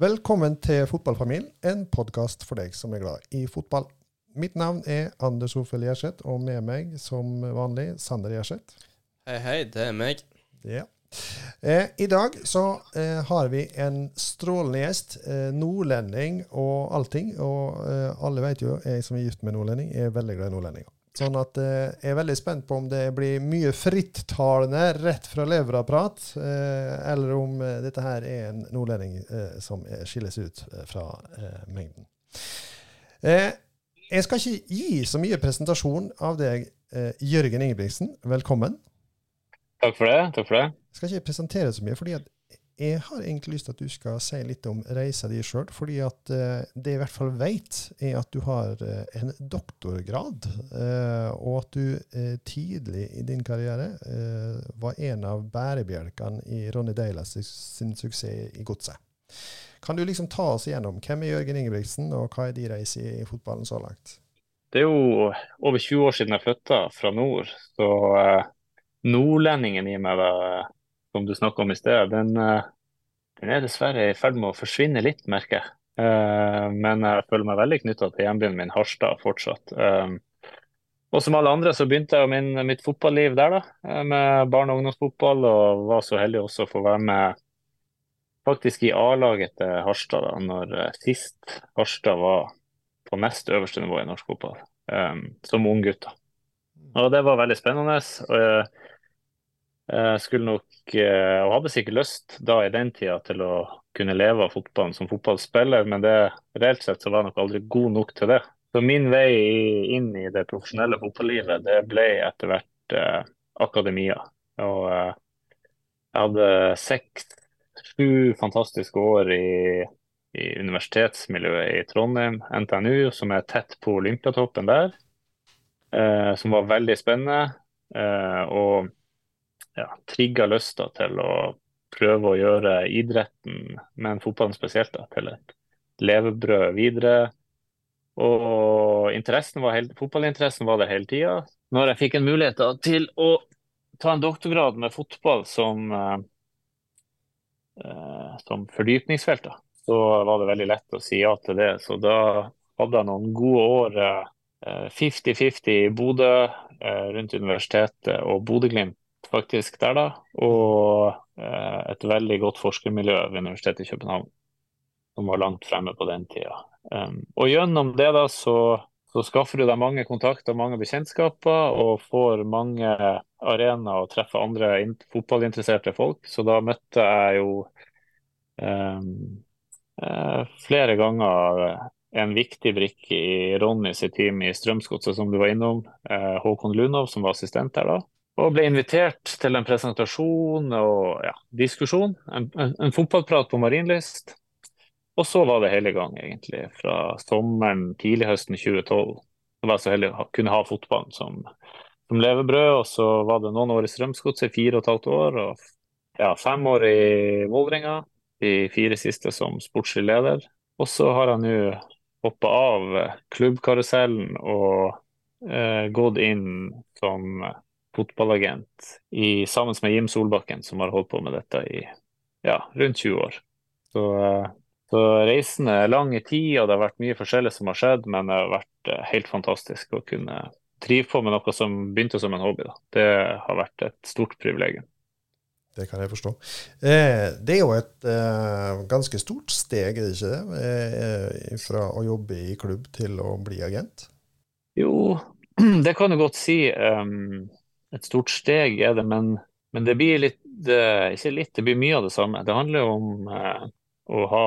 Velkommen til Fotballfamilien, en podkast for deg som er glad i fotball. Mitt navn er Anders Ofel Gjerseth, og med meg som vanlig Sander Gjerseth. Hei, hei, det er meg. Ja. Eh, I dag så eh, har vi en strålende gjest. Eh, nordlending og allting. Og eh, alle vet jo, jeg som er gift med nordlending, er veldig glad i nordlendinger. Sånn at eh, jeg er veldig spent på om det blir mye frittalende rett fra levra-prat, eh, eller om eh, dette her er en nordlending eh, som eh, skilles ut eh, fra mengden. jeg skal ikke gi så mye presentasjon av deg, Jørgen Ingebrigtsen. Velkommen. Takk for det. takk for det. Jeg skal ikke presentere så mye, fordi jeg har egentlig lyst til at du skal si litt om reisa di sjøl. fordi at uh, det jeg i hvert fall vet, er at du har uh, en doktorgrad. Uh, og at du tidlig i din karriere var en av bærebjelkene i Ronny Deilas sin suksess i Godset. Kan du liksom ta oss igjennom hvem er Jørgen Ingebrigtsen, og hva er de reise i fotballen så langt? Det er jo over 20 år siden jeg flytta fra nord, så nordlendingen i meg da som du snakka om i sted, den, eh, den, er dessverre i ferd med å forsvinne litt, merker jeg. Uh, men jeg føler meg veldig knytta til hjembyen min Harstad fortsatt. Uh, og som alle andre så begynte jeg min, mitt fotballiv der, da, med barne- og ungdomsfotball. Og var så heldig også å få være med faktisk i A-laget til Harstad, da, når sist Harstad var på nest øverste nivå i norsk fotball, um, som unggutt. Og det var veldig spennende. og eh, skulle nok, eh, og hadde sikkert lyst da i den tida til å kunne leve av fotballen som fotballspiller, men det, reelt sett så var jeg nok aldri god nok til det. Så min vei inn i det profesjonelle fotballivet det ble etter hvert eh, akademia. Og eh, jeg hadde seks-sju fantastiske år i, i, universitetsmiljøet i Trondheim, NTNU, som er tett på Olympiatoppen der. Eh, som var veldig spennende. Eh, og ja, trigga lysta til å prøve å gjøre idretten, men fotballen spesielt, da, til et levebrød videre. Og interessen var helt, fotballinteressen var der hele tida. Når jeg fikk en mulighet da, til å ta en doktorgrad med fotball som, eh, eh som fordypningsfelt, da, så var det veldig lett å si ja til det. Så da hadde jeg noen gode år 50-50 eh, i Bodø, eh, rundt universitetet og Bodø-Glimt faktisk der, da. Og eh, et veldig godt forskermiljø ved Universitetet i København, som var langt fremme på den tida. Og gjennom det da, så, så skaffer du deg mange kontakter, mange bekjentskaper, og får mange arenaer og treffer andre fotballinteresserte folk. Så da møtte jeg jo um, flere ganger en viktig brikke i Ronny sitt team i Strømsgodset, som du var innom. Uh, Håkon Lunov, som var assistent der da. Og ble invitert til en presentasjon og ja, diskusjon. En, en, en, fotballprat på Marienlyst. Og så var det hele gang, egentlig. Fra sommeren, tidlig høsten 2012. Jeg var så heldig å kunne ha fotballen som, som levebrød. Og så var det noen år i Strømsgodset, fire og et halvt år. Og ja, fem år i Vålerenga. De fire siste som sportslig leder. Og så har han nå hoppa av klubbkarusellen og eh, gått inn som fotballagent i, sammen med Jim Solbakken, som har holdt på med dette i ja, rundt 20 år. Så, eh, så reisen er lang i tid, og det har vært mye forskjellig som har skjedd, men det har vært eh, helt fantastisk å kunne drive på med noe som begynte som en hobby. Da. Det har vært et stort privilegium. Det kan jeg forstå. Eh, det er jo et eh, ganske stort steg, er det ikke det? Eh, fra å jobbe i klubb til å bli agent? Jo, det kan du godt si. Um, et stort steg er det, men, men det blir litt Ikke litt, det blir mye av det samme. Det handler om eh, å ha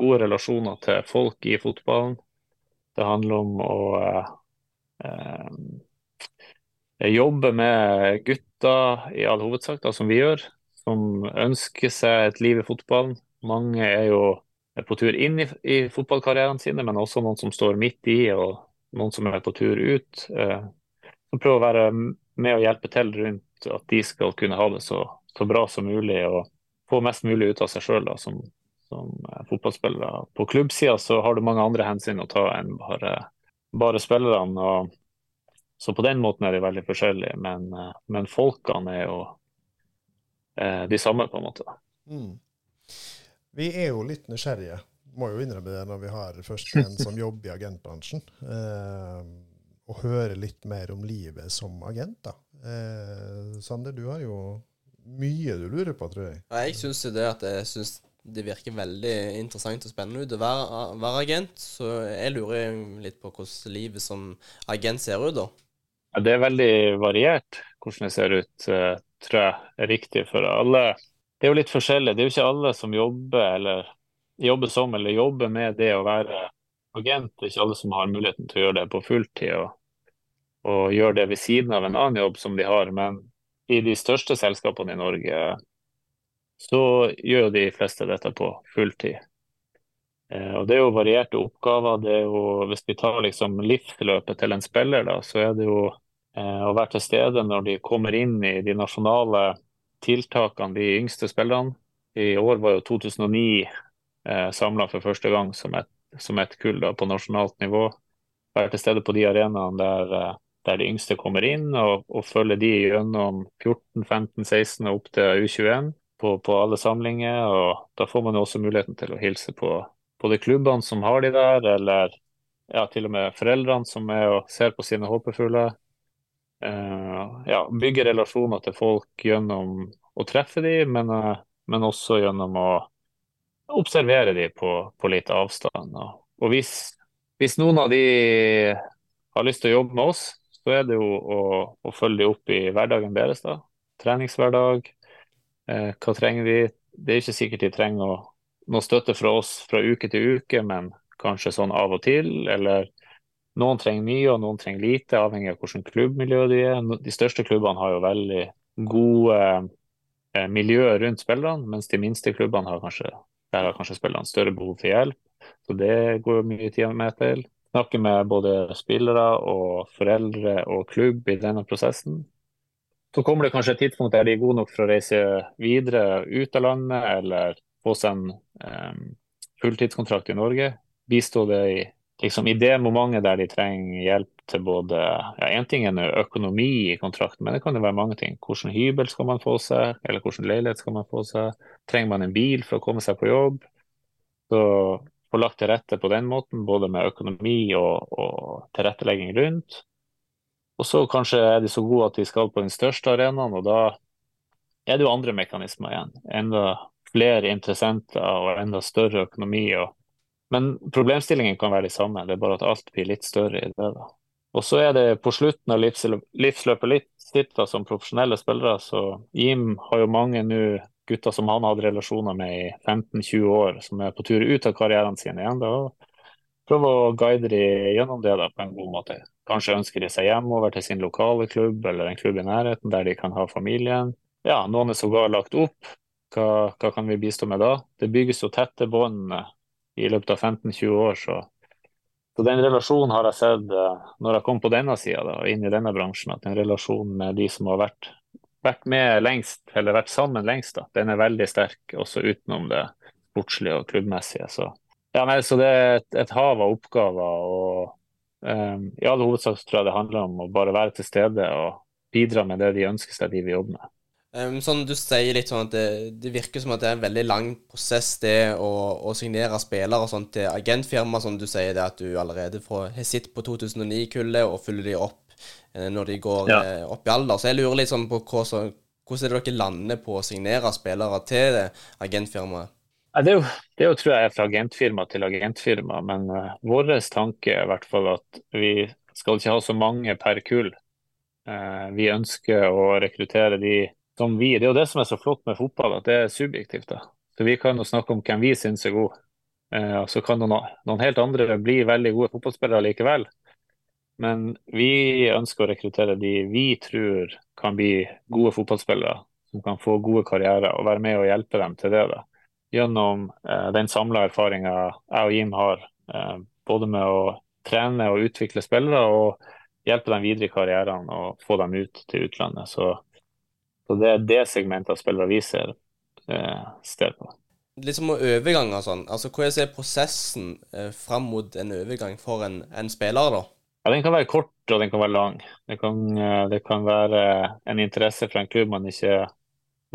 gode relasjoner til folk i fotballen. Det handler om å eh, jobbe med gutter i all hovedsak, da, som vi gjør. Som ønsker seg et liv i fotballen. Mange er jo på tur inn i, i fotballkarrieren sine, men også noen som står midt i, og noen som er på tur ut. Eh, som prøver å være med å hjelpe til rundt at de skal kunne ha det så, så bra som mulig og få mest mulig ut av seg sjøl som, som eh, fotballspillere. På klubbsida så har du mange andre hensyn å ta enn bare, bare spillerne. og så på den måten er de veldig forskjellige, men, eh, men folkene er jo eh, de samme, på en måte. Mm. Vi er jo litt nysgjerrige, må jo innrømme det når vi har først en som jobber i agentbransjen. Eh, og høre litt mer om livet som agent. da. Eh, Sander, du har jo mye du lurer på, tror jeg. Ja, jeg syns det at jeg synes det virker veldig interessant og spennende ut å være, være, agent. Så jeg lurer litt på hvordan livet som agent ser ut, da. Ja, det er veldig variert hvordan det ser ut, uh, tror jeg er riktig for alle. Det er jo litt forskjellig. Det er jo ikke alle som jobber eller jobber som eller jobber med det å være agent. Det er ikke alle som har muligheten til å gjøre det på fulltid og, og gjøre det ved siden av en annen jobb som de har. Men i de største selskapene i Norge så gjør de fleste dette på fulltid. Eh, og Det er jo varierte oppgaver. det er jo, Hvis vi tar liksom livsløpet til en spiller, da, så er det jo eh, å være til stede når de kommer inn i de nasjonale tiltakene, de yngste spillerne. I år var jo 2009 eh, samla for første gang som et, som et kull da, på nasjonalt nivå. Være til stede på de arenaene der, eh, der de yngste kommer inn, og, og følger de gjennom 14, 15, 16 og opp til U21 på, på alle samlinger. og Da får man jo også muligheten til å hilse på både klubbene som har de der, eller ja, til og med foreldrene som er og ser på sine håpefugler. Uh, ja, bygge relasjoner til folk gjennom å treffe dem, men, uh, men også gjennom å observere dem på, på litt avstand. Og, og hvis, hvis, noen av de har lyst til å jobbe med oss, så er det jo å, å følge dem opp i hverdagen deres. da. Treningshverdag. Eh, hva trenger vi? Det er ikke sikkert de trenger å noe støtte fra oss fra uke til uke, men kanskje sånn av og til. Eller noen trenger mye, og noen trenger lite, avhengig av hvilket klubbmiljø de er. De største klubbene har jo veldig gode eh, miljøer rundt spillerne, mens de minste klubbene har kanskje, har kanskje spillerne større behov for hjelp. Så det går jo mye tid med til. Snakke med både spillere og foreldre og klubb i denne prosessen. Så kommer det kanskje et tidspunkt der de er gode nok for å reise videre ut av landet, eller få seg en um, fulltidskontrakt i Norge. Bistå det i, liksom, i det momentet der de trenger hjelp til både ja, En ting er økonomi i kontrakten, men det kan jo være mange ting. Hvilken hybel skal man få seg, eller hvilken leilighet skal man få seg? Trenger man en bil for å komme seg på jobb? Så få lagt til rette på den måten, både med økonomi og, og tilrettelegging rundt. Og så kanskje er de så gode at de skal på den største arenaen, og da er det jo andre mekanismer igjen. Enda flere interessenter og enda større økonomi. Og, men problemstillingen kan være de samme, det er bare at alt blir litt større i det. da. Og så er det på slutten av livsløpet litt sitt som profesjonelle spillere. Så Jim har jo mange nå gutter som han hadde relasjoner med i 15-20 år, som er på tur ut av karrieren sin igjen. da, Prøve å guide dem gjennom det da, på en god måte. Kanskje ønsker de seg hjemover til sin lokale klubb eller en klubb i nærheten der de kan ha familien. Ja, Noen er sågar lagt opp hva, hva, kan vi bistå med da? Det bygges jo tette bånd eh, i løpet av 15-20 år. Så, så, den relasjonen har jeg sett eh, når jeg kom på denne sida og inn i denne bransjen, at den relasjonen med de som har vært, vært med lengst, eller vært sammen lengst, da, den er veldig sterk også utenom det sportslige og klubbmessige. Så, ja, nei, så det er et, et, hav av oppgaver. og um, I all hovedsak tror jeg det handler om å bare være til stede og bidra med det de ønsker seg, de vil jobbe med. Um, sånn Du sier litt sånn at det, det, virker som at det er en veldig lang prosess det å, å signere spillere og sånt til agentfirma. Som du sier det at du allerede får, har sett på 2009-kullet og følger de opp når de går ja. eh, opp i alder. Så jeg lurer litt sånn på hvordan det dere lander på å signere spillere til agentfirmaet? Ja, det, er jo, det er jo, tror jeg, fra agentfirma til agentfirma, men uh, vår tanke er i hvert fall at vi skal ikke ha så mange per kull. Uh, vi ønsker å rekruttere de som vi. Det er jo det som er så flott med fotball, at det er subjektivt. da. Så Vi kan jo snakke om hvem vi syns er gode. Uh, så kan noen, noen, helt andre bli veldig gode fotballspillere likevel. Men vi ønsker å rekruttere de vi tror kan bli gode fotballspillere. Som kan få gode karrierer og være med og hjelpe dem til det. da. gjennom eh, den samla erfaringa jeg og Jim har, eh, både med å trene og utvikle spillere og hjelpe dem videre i karrieren og få dem ut til utlandet. Så, så det er det segmentet av spillere vi ser eh, sted på. Liksom om overgang og sånn. Altså, Hvordan er prosessen eh, fram mot en overgang for en, en spiller, da? Ja, Den kan være kort og den kan være lang. Det kan, eh, det kan være en interesse fra en klubb man ikke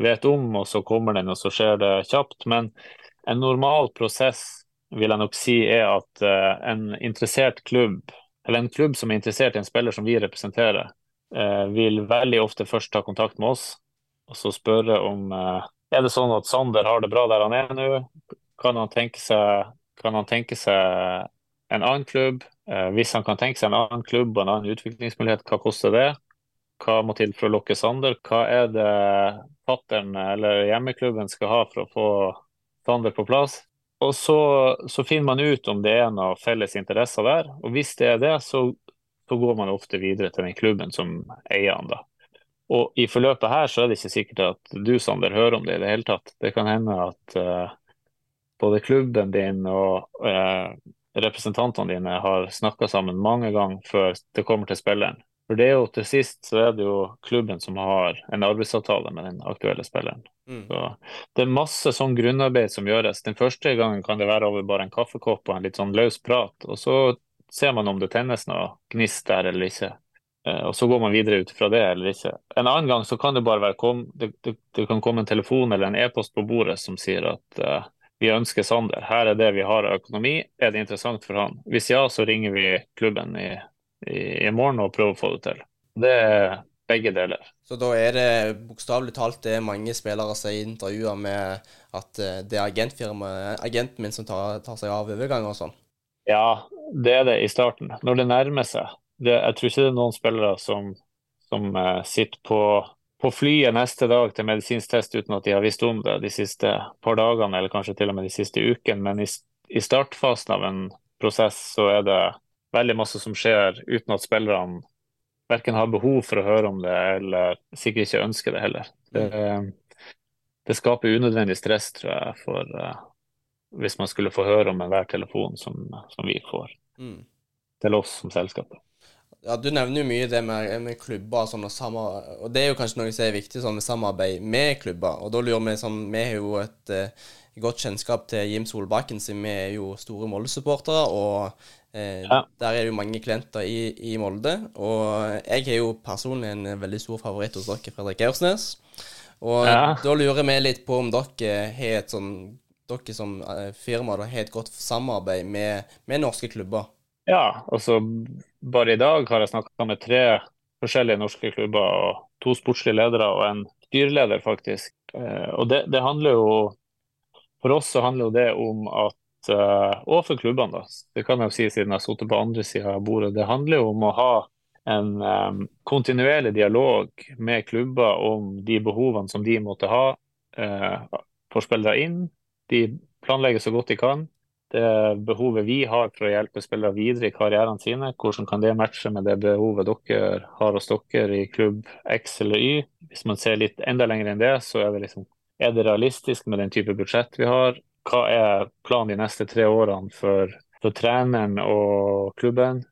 vet om, og så kommer den, og så skjer det kjapt. Men en normal prosess vil jeg nok si er at uh, en interessert klubb, eller en klubb som er interessert i en spiller som vi representerer, vil veldig ofte først ta kontakt med oss og så spørre om er det sånn at Sander har det bra der han er nå. Kan han tenke seg, kan han tenke seg en annen klubb? Hvis han kan tenke seg en annen klubb og en annen utviklingsmulighet, hva koster det? Hva må til for å lokke Sander? Hva er det fattern eller hjemmeklubben skal ha for å få Sander på plass? Og så, så, finner man ut om det er noen felles interesser der. Og hvis det er det, så, så går man ofte videre til den klubben som eier han. da. Og i forløpet her så er det ikke sikkert at du, Sander, hører om det i det hele tatt. Det kan hende at uh, både klubben din og uh, representantene dine har snakka sammen mange ganger før det kommer til spilleren. For det er jo til sist så er det jo klubben som har en arbeidsavtale med den aktuelle spilleren. Mm. Så det er masse sånn grunnarbeid som gjøres. Den første gangen kan det være over bare en kaffekopp og en litt sånn løs prat. Og så ser man om det tennes noe gnist der eller ikke. Eh, og så går man videre ut fra det eller ikke. En annen gang så kan det bare være kom, det, det, det kan komme en telefon eller en e-post på bordet som sier at uh, vi ønsker Sander. Her er det vi har av økonomi. Er det interessant for han? Hvis ja, så ringer vi klubben i i, i morgen og prøver å få det til. Det er begge deler. Så da er det bokstavelig talt det mange spillere sier i intervjuer med at eh, det er agentfirmaet, agenten min som tar, tar seg av overganger og sånn? Ja, det er det i starten. Når det nærmer seg. Det, jeg tror ikke det er noen spillere som, som uh, sitter på, på, flyet neste dag til medisinsk test uten at de har visst om det de siste par dagene, eller kanskje til og med de siste ukene. Men i, i startfasen av en prosess så er det veldig masse som skjer uten at spillerne verken har behov for å høre om det, eller sikkert ikke ønsker det heller. Det, det skaper unødvendig stress, tror jeg, for uh, hvis man skulle få høre om enhver telefon som, som vi får mm. til oss som selskap. Ja, Du nevner jo mye det med, med klubber sånn, og, og det er jo kanskje noe som er viktig sånn med samarbeid med klubber. og da lurer Vi sånn, vi har jo et uh, godt kjennskap til Jim Solbakken, siden vi er jo store Molde-supportere. og Eh, ja. Der er det jo mange klienter i, i, Molde. Og jeg har jo personlig en veldig stor favoritt hos dere, Fredrik Aursnes. Og ja. da lurer vi litt på om dere har et sånn dere som eh, firma har et godt samarbeid med, med, norske klubber? Ja, altså bare i dag har jeg snakka med tre forskjellige norske klubber og to sportslige ledere og en styreleder, faktisk. Eh, og det, det handler jo For oss så handler jo det om at uh, og for klubbene, da. Det kan jeg jo si siden jeg har sittet på andre sida av bordet. Det handler jo om å ha en um, kontinuerlig dialog med klubber om de behovene som de måtte ha uh, for spillere inn. De planlegger så godt de kan. Det behovet vi har for å hjelpe spillere videre i karrieren sine, hvordan kan det matche med det behovet dere har hos dere i klubb X eller Y? Hvis man ser litt enda lenger enn det, så er det liksom er det realistisk med den type budsjett vi har? hva er planen de neste tre årene for, for treneren og klubben?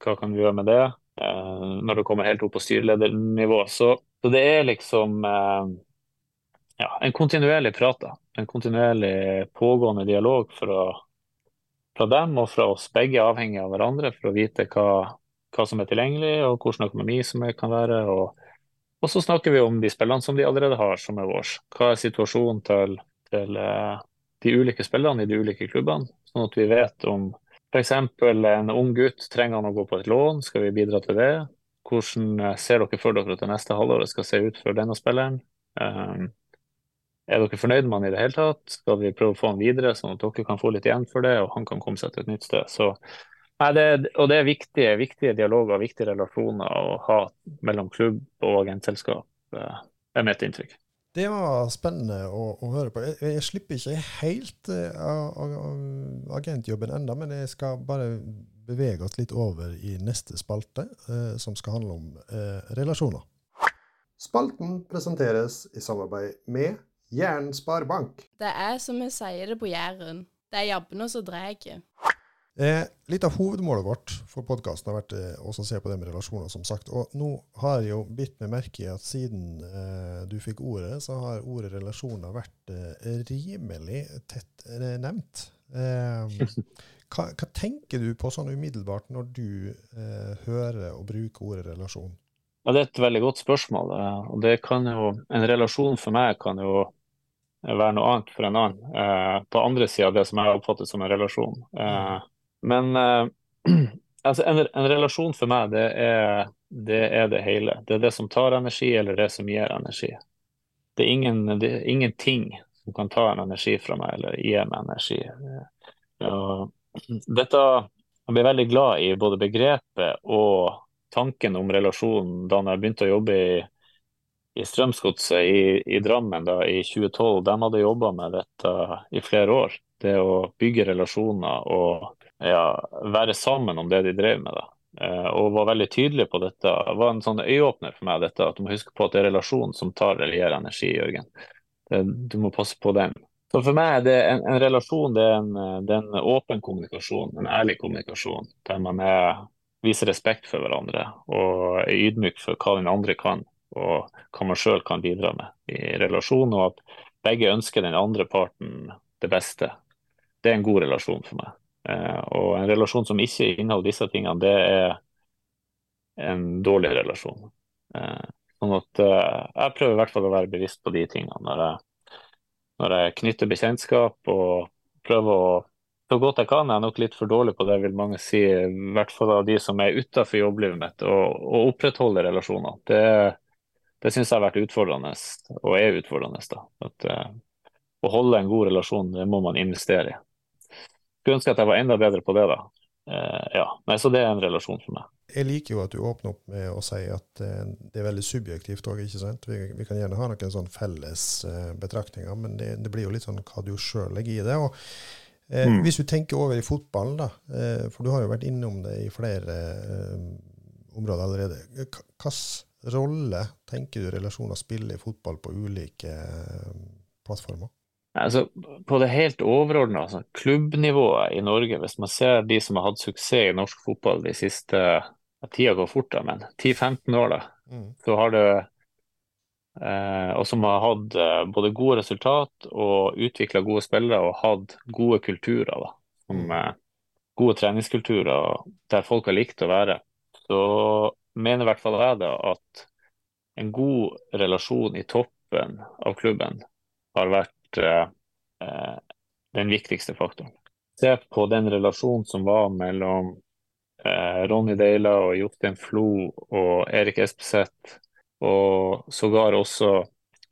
Hva kan vi gjøre med det eh, når det kommer helt opp på styreledernivå? Så, så det er liksom eh, ja, en kontinuerlig prat. Da. En kontinuerlig pågående dialog for å, fra dem og fra oss begge, avhengig av hverandre, for å vite hva, hva som er tilgjengelig og hvilken økonomi som kan være. Og, og, så snakker vi om de spillene som de allerede har, som er vårs. Hva er situasjonen til, til eh, de ulike spillerne i de ulike klubbene, sånn at vi vet om f.eks. en ung gutt trenger han å gå på et lån, skal vi bidra til det? Hvordan eh, ser dere for dere at det neste halvåret skal se ut for denne spilleren? Um, er dere fornøyd med han i det hele tatt? Skal vi prøve å få han videre, sånn at dere kan få litt igjen for det, og han kan komme seg til et nytt sted? Så, nei, det, og det er viktige, viktige dialoger og viktige relasjoner å ha mellom klubb og agentselskap, eh, er mitt inntrykk. Det var spennende å, å høre på. Jeg, jeg, slipper ikke helt uh, agentjobben enda, men jeg skal bare bevege oss litt over i neste spalte, uh, som skal handle om uh, relasjoner. Spalten presenteres i samarbeid med Jæren sparebank. Det er som vi sier det på Jæren. Det er jabbene som drar. Eh, litt av hovedmålet vårt for podkasten har vært eh, å se på det med relasjoner, som sagt. Og nå har jeg jo bitt meg merke i at siden eh, du fikk ordet, så har ordet relasjoner vært eh, rimelig tett eh, nevnt. Eh, hva, hva, tenker du på sånn umiddelbart når du hører og bruker ordet relasjon? Ja, Det er et veldig godt spørsmål. og det kan jo, En relasjon for meg kan jo være noe annet for en annen. Eh, på andre sida av det som jeg oppfatter som en relasjon. Eh, men eh, altså en, en, relasjon for meg, det er, det er, det hele. Det er det som tar energi, eller det som gir energi. Det er, ingen, det ingenting som kan ta en energi fra meg eller gi meg energi. dette Jeg ble veldig glad i både begrepet og tanken om relasjonen da jeg begynte å jobbe i i Strømsgodset i, i, Drammen da, i 2012, de hadde jobba med dette i flere år. Det å bygge relasjoner og ja, være sammen om det de drev med. da. Eh, og var veldig tydelig på dette. Det var en sånn øyeåpner for meg, dette, at du må huske på at det er relasjonen som tar eller gir energi, Jørgen. Du må passe på den. Så For meg er en, en relasjon det er en, det er en, åpen kommunikasjon, en ærlig kommunikasjon, der man er, viser respekt for hverandre og er ydmyk for hva den andre kan og hva man sjøl kan bidra med i relasjon, og at begge ønsker den andre parten det beste. Det er en god relasjon for meg. Eh, og en relasjon som ikke inneholder disse tingene, det er en dårlig relasjon. Eh, sånn at eh, jeg prøver i hvert fall å være bevisst på de tingene når jeg, når jeg knytter bekjentskap og prøver å så godt jeg kan. Jeg er nok litt for dårlig på det, vil mange si. I hvert fall av de som er utenfor jobblivet mitt, og opprettholde relasjoner. Det, det syns jeg har vært utfordrende, og er utfordrende. da. At, uh, å holde en god relasjon, det må man investere i. Skulle ønske at jeg var enda bedre på det, da. Uh, ja, Nei, Så det er en relasjon for meg. Jeg liker jo at du åpner opp med å si at uh, det er veldig subjektivt òg, ikke sant. Vi, vi, kan gjerne ha noen sånn felles betraktninger, men det, det, blir jo litt sånn hva du sjøl legger i det. og mm. Hvis du tenker over i fotballen, da, for du har jo vært innom det i flere områder allerede. Hvilken rolle tenker du relasjoner spiller i fotball på ulike eh, plattformer? Altså, på det helt overordna, altså, klubbnivået i Norge, hvis man ser de som har hatt suksess i norsk fotball de siste Tida går fort, da, men 10-15 år, da, mm. så har du eh, Og som har hatt eh, både gode resultat og utvikla gode spillere og hatt gode kulturer. da, som mm. eh, Gode treningskulturer der folk har likt å være. Så mener i hvert fall jeg da at en god relasjon i toppen av klubben har vært eh, eh, den viktigste faktoren. Se på den relasjonen som var mellom eh, Ronny Deila og Jostein Flo og Erik Espeseth, og sågar også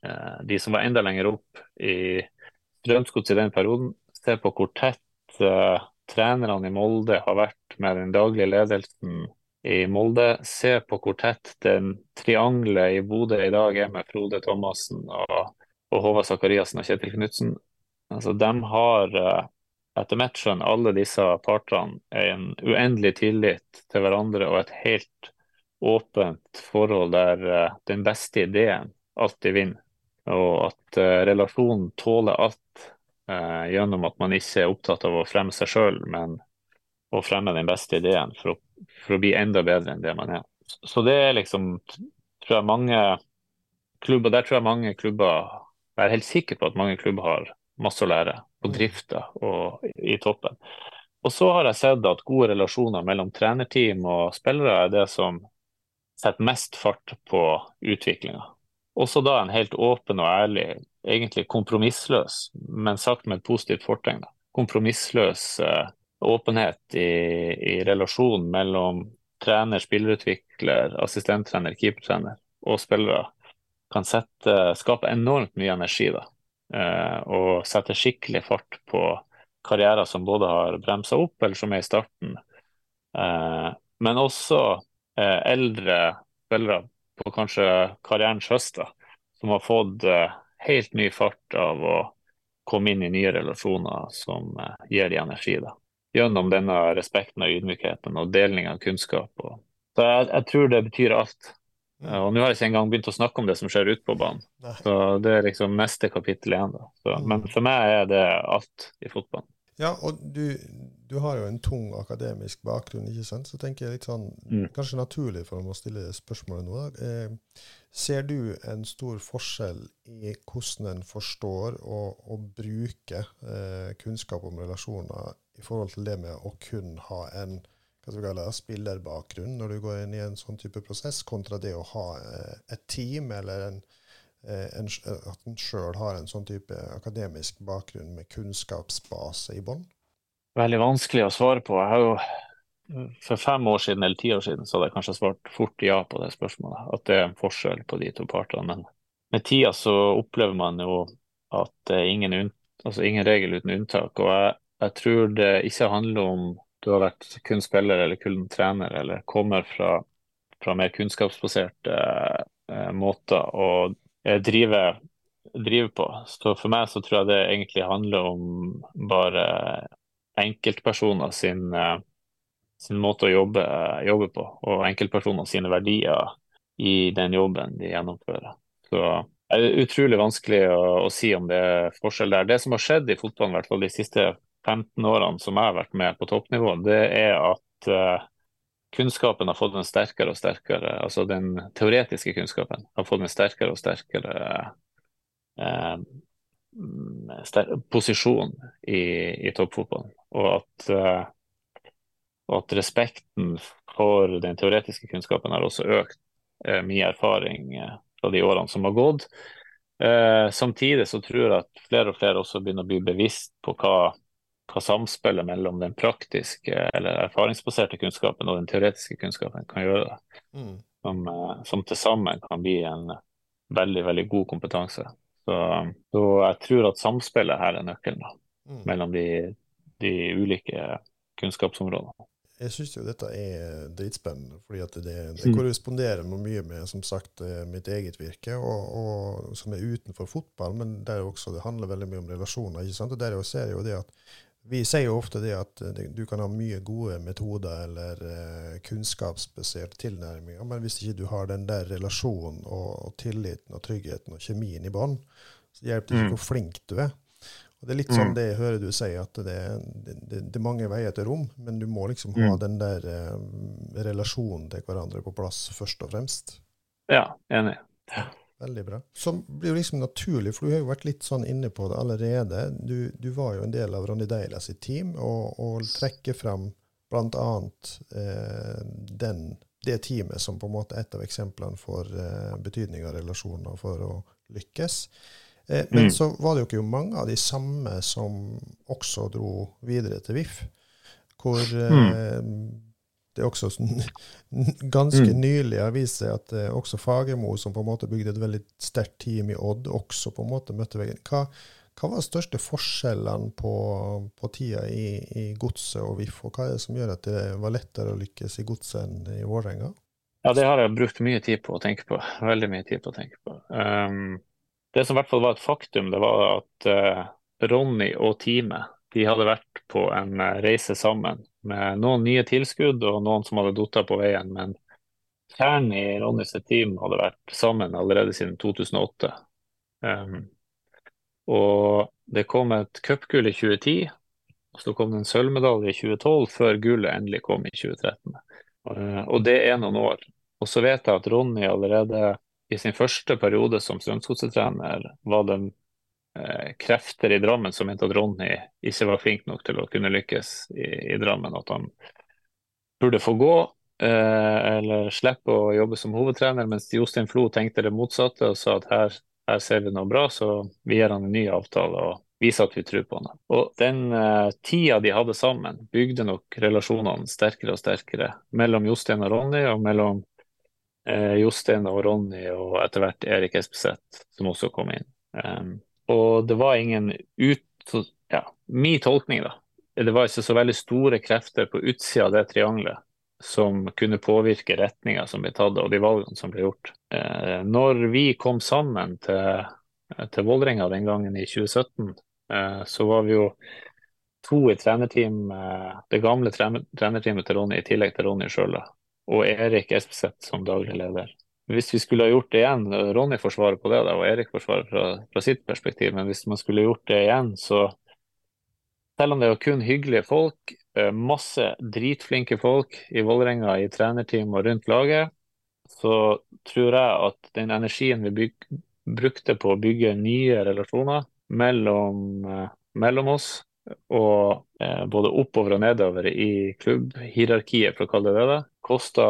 eh, de som var enda lenger opp i Strømsgods i den perioden. Se på hvor tett eh, trenerne i Molde har vært med den daglige ledelsen i Molde. Se på hvor tett den triangelet i Bodø i dag er med Frode Thomassen og, og Håvard Sakariassen og Kjetil Knutsen. Altså, de har eh, etter mitt skjønn, alle disse partene en uendelig tillit til hverandre og et helt åpent forhold der uh, den beste ideen alltid vinner. Og at uh, relasjonen tåler alt gjennom at man ikke er opptatt av å fremme seg sjøl, men å fremme den beste ideen for å for å bli enda bedre enn det man er. Så det er liksom tror jeg mange klubber, Der tror jeg mange klubber Jeg er helt sikker på at mange klubber har masse å lære på mm. drifta og i toppen. Og så har jeg sett at gode relasjoner mellom trenerteam og spillere er det som setter mest fart på utviklinga. Også da en helt åpen og ærlig, egentlig kompromissløs, men sagt med et positivt fortegn. Kompromissløs eh, åpenhet i, i relasjonen mellom trener, spillerutvikler, assistenttrener, keepertrener og spillere kan sette, skape enormt mye energi. da, eh, Og sette skikkelig fart på karrierer som både har bremsa opp, eller som er i starten. Eh, men også eh, eldre spillere på kanskje karrierens høst, da, som har fått helt ny fart av å komme inn i nye relasjoner som gir de energi. da gjennom denne respekten og ydmykheten og deling av kunnskap. Og, så jeg, jeg, tror det betyr alt. Ja. og nå har jeg ikke engang begynt å snakke om det som skjer ute på banen. Nei. Så det er liksom neste kapittel igjen. da. Så, Mm. Men for meg er det alt i fotballen. Ja, og du, du har jo en tung akademisk bakgrunn, ikke sant? Så tenker jeg litt sånn, Mm. kanskje naturlig for å stille spørsmålet nå. Eh, ser du en stor forskjell i hvordan en forstår og, og bruker eh, kunnskap om relasjoner i forhold til det med å kun ha en hva skal vi kalle det, spillerbakgrunn når du går inn i en sånn type prosess, kontra det å ha eh, et team eller en, eh, en, at en sjøl har en sånn type akademisk bakgrunn med kunnskapsbase i bånn? Veldig vanskelig å svare på. Jeg har jo For fem år siden eller ti år siden så hadde jeg kanskje svart fort ja på det spørsmålet. At det er en forskjell på de to partene. Men med tida så opplever man jo at det er ingen, altså ingen regel uten unntak. Og jeg, jeg tror det ikke handler om du har vært kun spiller eller kun trener, eller kommer fra, fra mer kunnskapsbaserte eh, måter å eh, drive, drive på. Så for meg så tror jeg det egentlig handler om bare enkeltpersoner sin, eh, sin måte å jobbe, jobbe på, og enkeltpersoner sine verdier i den jobben de gjennomfører. Så det er utrolig vanskelig å, å si om det er forskjell der. Det som har skjedd i fotballen, i hvert fall de siste 15 årene som jeg har vært med på toppnivå, det er at uh, kunnskapen har fått en sterkere og sterkere Altså den teoretiske kunnskapen har fått en sterkere og sterkere uh, ster posisjon i, i toppfotballen. Og at, uh, at respekten for den teoretiske kunnskapen har også økt mye erfaring fra de årene som har gått. samtidig så tror jeg at flere og flere også begynner å bli bevisst på hva hva samspillet mellom den praktiske eller erfaringsbaserte kunnskapen og den teoretiske kunnskapen kan gjøre. Mm. Som, som til sammen kan bli en veldig, veldig god kompetanse. Så, så jeg tror at samspillet her er nøkkelen da, Mm. mellom de, de ulike kunnskapsområdene. Jeg syns jo dette er dritspennende, fordi at det, det Mm. korresponderer med mye med som sagt, eh, mitt eget virke, og, og som er utenfor fotball, men der også det handler veldig mye om relasjoner. ikke sant? Og der ser jo det at Vi sier jo ofte det at du kan ha mye gode metoder eller kunnskapsbasert kunnskapsbaserte tilnærminger, men hvis ikke du har den der relasjonen og, og tilliten og tryggheten og kjemien i bånn, så hjelper det ikke Mm. hvor flink du er. Og Det er litt Mm. sånn det jeg hører du si, at det, det, det, det er mange veier til rom, men du må liksom ha Mm. den der eh, relasjonen til hverandre på plass først og fremst. Ja, enig. Veldig bra. Som blir jo liksom naturlig, for du har jo vært litt sånn inne på det allerede. Du, du var jo en del av Ronny Deila sitt team, og, og trekker frem bl.a. Eh, den, det teamet som på en måte er et av eksemplene for eh, betydning av relasjoner for å lykkes. Eh, men Mm. så var det jo ikke mange av de samme som også dro videre til VIF, hvor eh, det er også sånn, ganske Mm. nylig har vist seg at eh, også Fagermo, som på en måte bygde et veldig sterkt team i Odd, også på en måte møtte veggen. Hva, hva var de største forskjellene på, på tida i, i Godset og VIF, og hva er det som gjør at det var lettere å lykkes i Godset enn i Vålerenga? Ja, det har jeg brukt mye tid på å tenke på. Veldig mye tid på å tenke på. Um, det som i hvert fall var et faktum, det var at uh, Ronny og teamet de hadde vært på en uh, reise sammen med noen nye tilskudd og noen som hadde datt på veien. Men kjernen i Ronnys team hadde vært sammen allerede siden 2008. Um, og det kom et cupgull i 2010, og så kom det en sølvmedalje i 2012, før gullet endelig kom i 2013. Uh, og det er noen år. Og så vet jeg at Ronny allerede i sin første periode som Strømsgodset-trener var den eh, krefter i Drammen som mente at Ronny ikke var flink nok til å kunne lykkes i, i Drammen. At han burde få gå eh, eller slippe å jobbe som hovedtrener, mens Jostein Flo tenkte det motsatte og sa at her, her ser vi noe bra, så vi gir han en ny avtale og viser at vi tror på han. Og den uh, tida de hadde sammen, bygde nok relasjonene sterkere og sterkere mellom Jostein og Ronny, og mellom uh, Jostein og Ronny og etter hvert Erik Espeseth, som også kom inn. Um, og det var ingen ut... Ja, min tolkning, da. Det var ikke så veldig store krefter på utsida av det triangelet som kunne påvirke retninga som ble tatt, og de valgene som ble gjort. Eh, når vi kom sammen til, til Vålerenga den gangen i 2017, eh, så var vi jo to i trenerteam, eh, det gamle trenerteamet til Ronny i tillegg til Ronny sjøl og Erik Espeseth som daglig leder. Hvis vi skulle ha gjort det igjen, Ronny får svare på det, og Erik får svare fra, fra, sitt perspektiv, men hvis man skulle gjort det igjen, så selv om det er kun hyggelige folk, eh, masse dritflinke folk i Vålerenga i trenerteam og rundt laget, så tror jeg at den energien vi byg, brukte på å bygge nye relasjoner mellom, eh, mellom oss, og eh, både oppover og nedover i klubbhierarkiet, for å kalle det det, kosta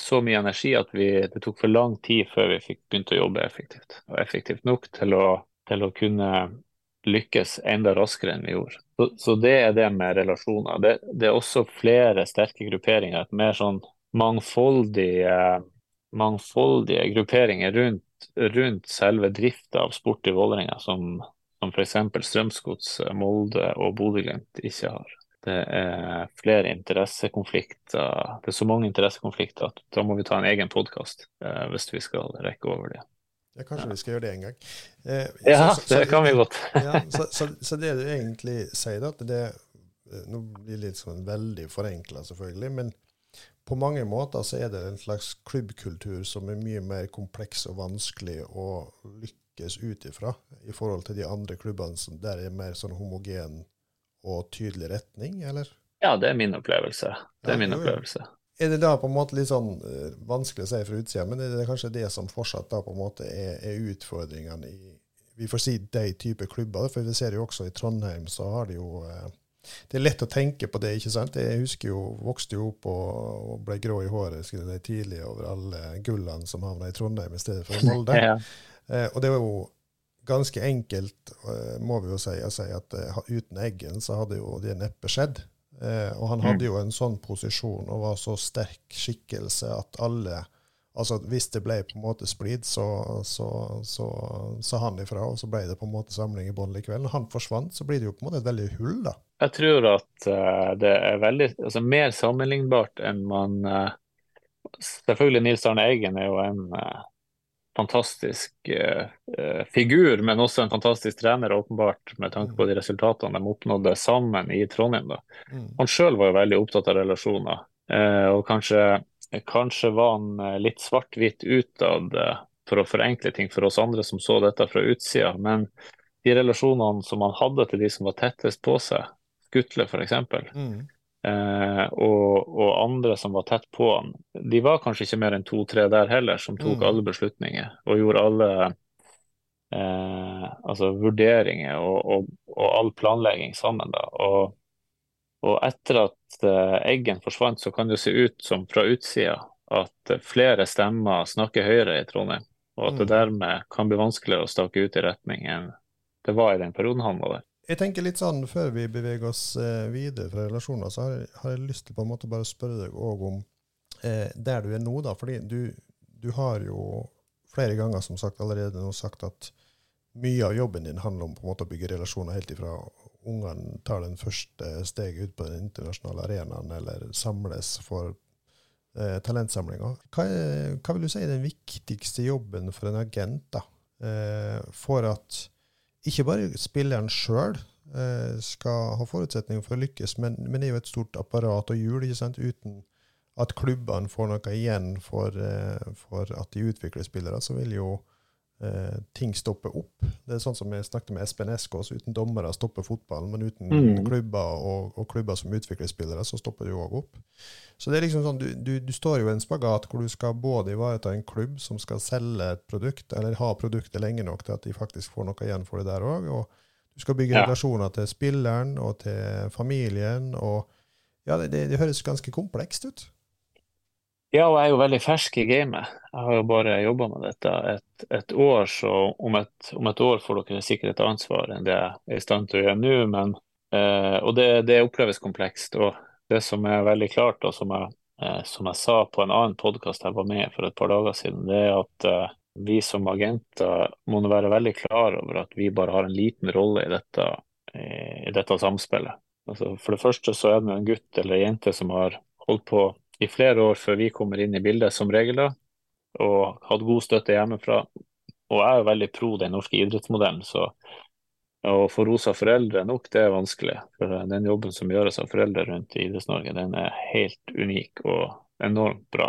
så mye energi at vi, det tok for lang tid før vi fikk begynt å jobbe effektivt. Og effektivt nok til å, til å kunne lykkes enda raskere enn vi gjorde. Så, så det er det med relasjoner. Det, det, er også flere sterke grupperinger. Et mer sånn mangfoldige, mangfoldige grupperinger rundt, rundt selve drifta av sport i Vålerenga, som, som f.eks. Strømsgods, Molde og Bodø-Glimt ikke har det er flere interessekonflikter. Det er så mange interessekonflikter at da må vi ta en egen podkast eh, hvis vi skal rekke over det. Ja, kanskje ja. vi skal gjøre det en gang. Eh, ja, så, så, det kan vi godt. ja, så, så, det du egentlig sier, at det eh, Nå blir det litt sånn veldig forenkla, selvfølgelig. men på mange måter så er det en slags klubbkultur som er mye mer kompleks og vanskelig å lykkes ut ifra i forhold til de andre klubbene som der er mer sånn homogen og tydelig retning, eller? Ja, det er min opplevelse. Det er ja, min opplevelse. Er det da på en måte litt sånn uh, vanskelig å si fra utsida, men er det kanskje det som fortsatt da på en måte er, er utfordringene i vi får si de type klubber, for vi ser jo også i Trondheim så har de jo uh, det er lett å tenke på det, ikke sant? Jeg husker jo, vokste jo opp og, ble grå i håret skulle jeg tidlig over alle gullene som havna i Trondheim i stedet for Molde. ja. eh, og det var jo ganske enkelt, eh, må vi jo si, si at uh, uten Eggen så hadde jo det neppe skjedd. Uh, og han hadde mm. jo en sånn posisjon og var så sterk skikkelse at alle Altså Hvis det ble på en måte splid, så sa han ifra, og så ble det på en måte samling i bånn likevel. Når han forsvant, så blir det jo på en måte et veldig hull, da. Jeg tror at det er veldig altså mer sammenlignbart enn man Selvfølgelig Nils Arne Eggen er jo en fantastisk eh, eh, figur, men også en fantastisk trener, åpenbart, med tanke på de resultatene de oppnådde sammen i Trondheim. Da. Mm. Han sjøl var jo veldig opptatt av relasjoner, eh, og kanskje, kanskje, var han eh, litt svart-hvitt utad eh, for å forenkle ting for oss andre som så dette fra utsida. Men de relasjonene som han hadde til de som var tettest på seg, Skutle f.eks., mm eh, og, og, andre som var tett på han, de var kanskje ikke mer enn to-tre der heller, som tok mm. alle beslutninger og gjorde alle eh, altså vurderinger og, og, og, all planlegging sammen. da, og og etter at uh, Eggen forsvant, så kan det se ut som fra utsida at flere stemmer snakker høyere i Trondheim, og at det mm. dermed kan bli vanskeligere å stake ut i retning enn det var i den perioden han var der. Jeg tenker litt sånn, Før vi beveger oss eh, videre fra relasjoner, så har har jeg, lyst til på en måte bare å spørre deg òg om eh, der du er nå. da, fordi du, du, har jo flere ganger som sagt allerede nå sagt at mye av jobben din handler om på en måte å bygge relasjoner helt ifra ungene tar den første steget ut på den internasjonale arenaen eller samles for eh, talentsamlinger. Hva, hva, vil du si er den viktigste jobben for en agent da, eh, for at ikke bare spilleren sjøl eh, skal ha forutsetninger for å lykkes, men, men, det er jo et stort apparat og hjul ikke sant? uten at klubbene får noe igjen for, eh, for at de utvikler spillere, så vil jo eh, ting stopper opp. Det er sånn som jeg snakket med Espen Eskås. Uten dommere stopper fotballen, men uten mm. klubber og, og, klubber som utvikler spillere, så stopper det jo òg opp. Så det er liksom sånn, du, du, du, står jo i en spagat hvor du skal både ivareta en klubb som skal selge et produkt, eller ha produktet lenge nok til at de faktisk får noe igjen for det der òg. Du skal bygge ja. relasjoner til spilleren og til familien. og ja, det, det, det høres ganske komplekst ut. Ja, og jeg er jo veldig fersk i gamet. Jeg har jo bare jobba med dette et, et, år, så om et, om et, år får dere sikkert et annet svar enn det jeg er i stand til å gjøre nå. Men, eh, og det, det, oppleves komplekst. Og det som er veldig klart, og som jeg, eh, som jeg sa på en annen podkast jeg var med for et par dager siden, det er at eh, vi som agenter må være veldig klar over at vi bare har en liten rolle i dette, i dette samspillet. Altså, for det første så er det en gutt eller en jente som har holdt på i flere år før vi kommer inn i bildet, som regel, da, og hatt god støtte hjemmefra. Og jeg er veldig pro den norske idrettsmodellen, så å få rosa foreldre nok, det er vanskelig. For den jobben som gjøres av foreldre rundt i Idretts-Norge, den er helt unik og enormt bra.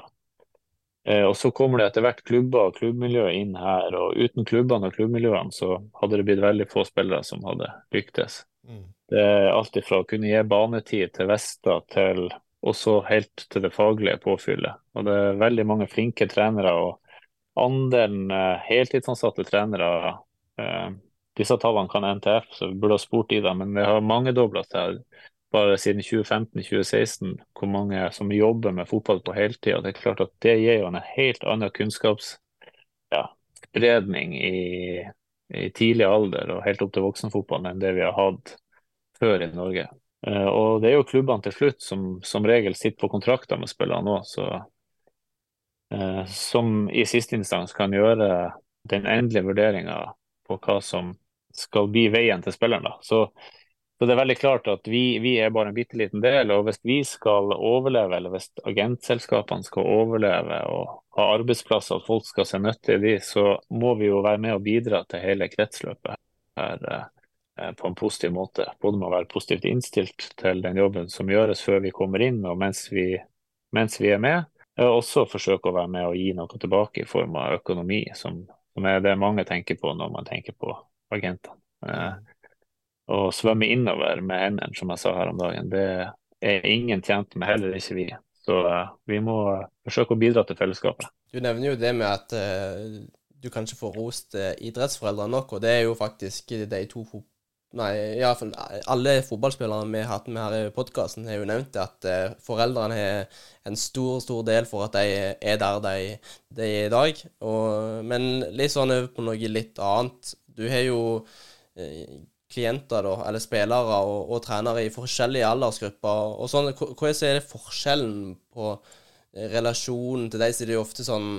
Eh, og så kommer det etter hvert klubber og klubbmiljø inn her, og uten klubbene og klubbmiljøene så hadde det blitt veldig få spillere som hadde lyktes. Mm. Det er alt ifra å kunne gi banetid til Vesta til også helt til det faglige påfyllet. Og det er veldig mange flinke trenere, og andelen eh, heltidsansatte trenere eh, Disse tallene kan NTF, så vi burde ha spurt i dem, men det har mangedobla seg bare siden 2015-2016 hvor mange som jobber med fotball på heltid. og Det er klart at det gir jo en helt annen kunnskapsspredning ja, i, i, tidlig alder og helt opp til voksenfotballen enn det vi har hatt før i Norge. Uh, og Det er jo klubbene til slutt som som regel sitter på kontrakter med spillerne òg, uh, som i siste instans kan gjøre den endelige vurderinga på hva som skal bli veien til spilleren. da. Så så det er veldig klart at vi, vi er bare en bitte liten del. Og hvis vi skal overleve, eller hvis agentselskapene skal overleve og ha arbeidsplasser, at folk skal se nytte i de, så må vi jo være med og bidra til hele kretsløpet her eh, på en positiv måte. Både med å være positivt innstilt til den jobben som gjøres før vi kommer inn, og mens vi, mens vi er med. Også forsøke å være med og gi noe tilbake i form av økonomi, som, som er det mange tenker på når man tenker på agentene. Eh, å svømme innover med hendene, som jeg sa her om dagen, det er ingen tjent med, heller ikke vi. Så vi må forsøke å bidra til fellesskapet. Du nevner jo det med at uh, du kanskje får rost uh, idrettsforeldre nok, og det er jo faktisk de to Nei, iallfall alle fotballspillerne vi har hatt med her i podkasten, har jo nevnt at uh, foreldrene har en stor, stor del for at de er der de, de er i dag. Og, men litt sånn på noe litt annet. Du har jo klienter, da, eller spillere og, og, trenere i forskjellige aldersgrupper. og sånn, Hva er forskjellen på eh, relasjonen til det er jo ofte sånn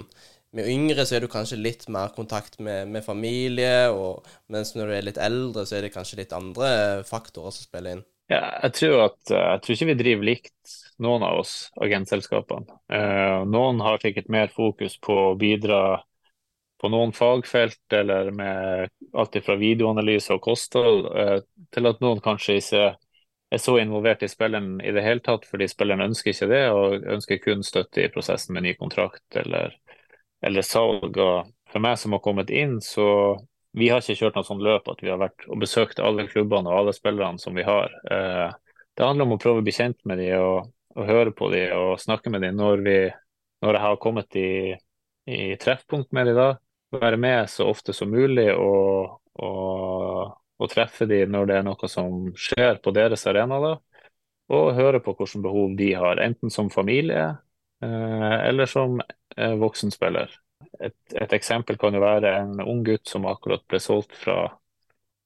Med yngre så er du kanskje litt mer kontakt med, med familie, og, mens når du er litt eldre, så er det kanskje litt andre faktorer som spiller inn. Ja, jeg tror, at, eh, jeg tror ikke vi driver likt, noen av oss, agentselskapene. Eh, noen har sikkert mer fokus på å bidra på noen fagfelt, eller med alt fra videoanalyse og kosthold, eh, til at noen kanskje ikke er så involvert i spilleren i det hele tatt, fordi spilleren ønsker ikke det, og ønsker kun støtte i prosessen med ny kontrakt eller, eller salg. Og for meg som har kommet inn, så vi har ikke kjørt noe sånt løp at vi har vært og besøkt alle klubbene og alle spillerne som vi har. Eh, det handler om å prøve å bli kjent med dem og, og høre på dem og snakke med dem når, når jeg har kommet i, i treffpunkt med dem da være med så ofte som mulig og, og, og, treffe dem når det er noe som skjer på deres arena. da, Og høre på hvilke behov de har, enten som familie eller som voksen voksenspiller. Et, et, eksempel kan jo være en ung gutt som akkurat ble solgt fra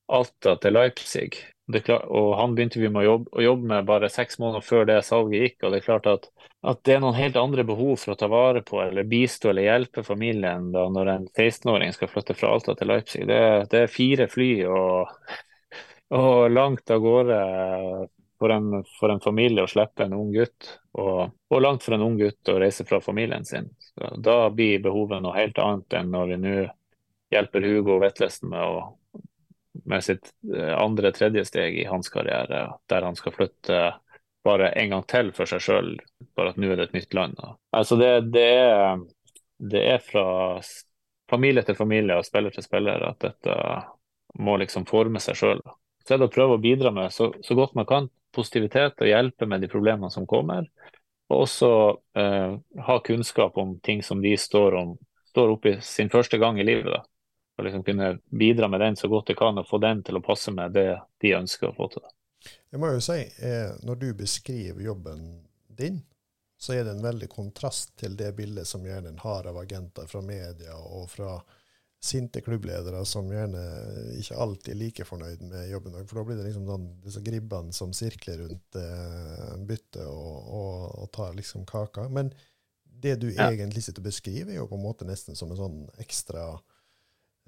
Alta til Leipzig. Klart, og Han begynte vi med å jobbe, å jobbe, med bare seks måneder før det salget gikk. og Det er klart at, at, det er noen helt andre behov for å ta vare på eller bistå eller hjelpe familien da når en 16-åring skal flytte fra Alta til Leipzig. Det, det er fire fly og, og langt av gårde for en, for en, familie å slippe en ung gutt. Og, og, langt for en ung gutt å reise fra familien sin. Så da blir behovet noe helt annet enn når vi nå hjelper Hugo Vetlesen med med sitt eh, andre-tredje steg i hans karriere, der han skal flytte bare en gang til for seg sjøl, bare at nå er det et nytt land. Altså det, det, er, det, er, fra familie til familie og spiller til spiller at dette må liksom forme seg sjøl. Så er det å prøve å bidra med så, så, godt man kan positivitet og hjelpe med de problemene som kommer. Og også eh, ha kunnskap om ting som de står, om, står oppe i sin første gang i livet. da og liksom kunne bidra med den så godt jeg kan, og få den til å passe med det de ønsker å få til. Jeg må jo si, eh, Når du beskriver jobben din, så er det en veldig kontrast til det bildet som gjerne en har av agenter fra media og fra sinte klubbledere som gjerne ikke alltid er like fornøyd med jobben. For da blir det liksom sånn, disse gribbene som sirkler rundt eh, byttet og, og, og, tar liksom kaka. Men det du ja. egentlig sitter og beskriver, er jo på en måte nesten som en sånn ekstra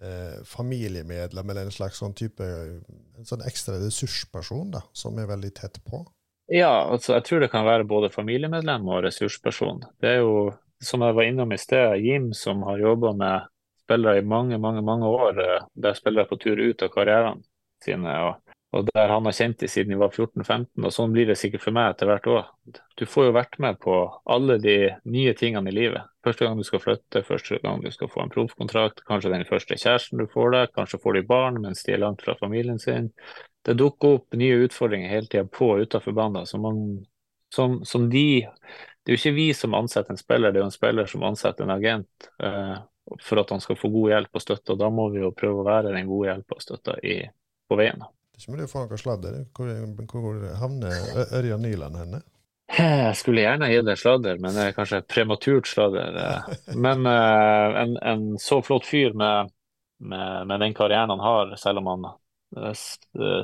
eh, familiemedlem eller en slags sånn type en sånn ekstra ressursperson da, som er veldig tett på? Ja, altså jeg tror det kan være både familiemedlem og ressursperson. Det er jo, som jeg var innom i sted, Jim som har jobba med spillere i mange, mange mange år, eh, der spillere er på tur ut av karrieren sine. og og der han har kjent dem siden de var 14-15. Og sånn blir det sikkert for meg etter hvert òg. Du får jo vært med på alle de nye tingene i livet. Første gang du skal flytte, første gang du skal få en proffkontrakt, kanskje den første kjæresten du får deg, kanskje får de barn mens de er langt fra familien sin. Det dukker opp nye utfordringer hele tida på og utenfor banen som, som, som, de Det er jo ikke vi som ansetter en spiller, det er jo en spiller som ansetter en agent. Eh, for at han skal få god hjelp og støtte, og da må vi jo prøve å være den gode hjelpa og støtta på veien. Det er ikke mulig å få noe sladder. Hvor, hvor havner Ørjan Nyland henne? Jeg skulle gjerne gitt deg sladder, men det er kanskje prematurt sladder. Eh. Men uh, en, en, så flott fyr med, med, med, den karrieren han har, selv om han uh,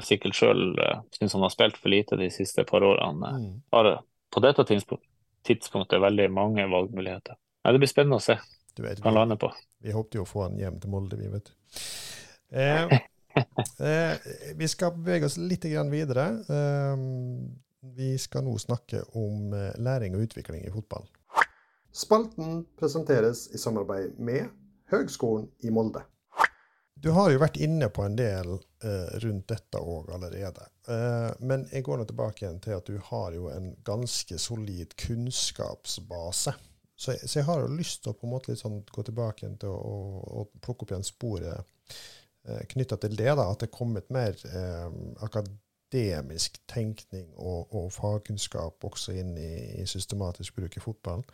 sikkert sjøl syns han har spilt for lite de siste par årene, mm. har på dette tidspunktet veldig mange valgmuligheter. Nei, det blir spennende å se hva han lander på. Vi håpte jo å få han hjem til Molde, vi, vet du. Eh, Eh, vi skal bevege oss litt videre. Eh, vi skal nå snakke om eh, læring og utvikling i fotball. Spalten presenteres i samarbeid med Høgskolen i Molde. Du har jo vært inne på en del eh, rundt dette òg allerede. Eh, men jeg går nå tilbake igjen til at du har jo en ganske solid kunnskapsbase. Så jeg, så jeg har jo lyst til å på en måte sånn gå tilbake til å, å, å plukke opp igjen sporet Eh, knytta til det, da, at det er kommet mer eh, akademisk tenkning og, og, fagkunnskap også inn i, i systematisk bruk i fotballen.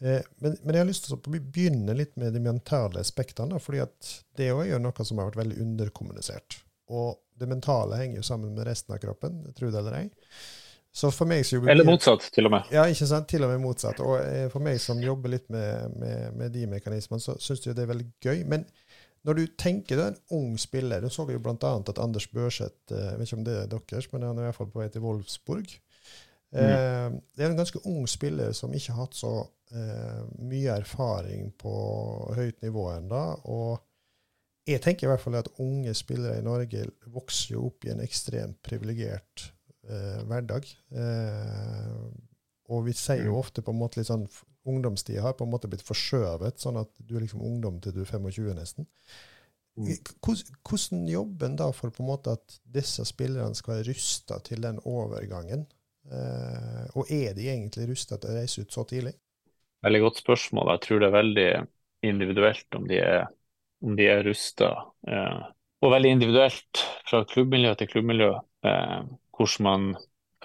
Eh, men, men, jeg har lyst til å begynne litt med de mentale aspektene, fordi at det er jo noe som har vært veldig underkommunisert. Og det mentale henger jo sammen med resten av kroppen, tro det eller ei. Så for meg som jobber, Eller motsatt, til og med. Ja, ikke sant? Til og med motsatt. Og eh, for meg som jobber litt med, med, med de mekanismene, så syns jeg det er veldig gøy. Men når du tenker du er en ung spiller Du så jo bl.a. at Anders Børseth eh, Jeg vet ikke om det er deres, men han er i hvert fall på vei til Wolfsburg. Mm. Eh, det er en ganske ung spiller som ikke har hatt så eh, mye erfaring på høyt nivå ennå. Og jeg tenker i hvert fall at unge spillere i Norge vokser jo opp i en ekstremt privilegert eh, hverdag. Eh, og vi sier jo mm. ofte på en måte litt sånn ungdomstida har på en måte blitt forskjøvet, sånn at du er liksom ungdom til du er 25 nesten. Mm. Hvordan jobber en da for på en måte at disse spillerne skal være rusta til den overgangen? Eh, og er de egentlig rusta til å reise ut så tidlig? Veldig godt spørsmål. Jeg tror det er veldig individuelt om de er, om de er rusta. Eh, og veldig individuelt fra klubbmiljø til klubbmiljø eh, hvordan man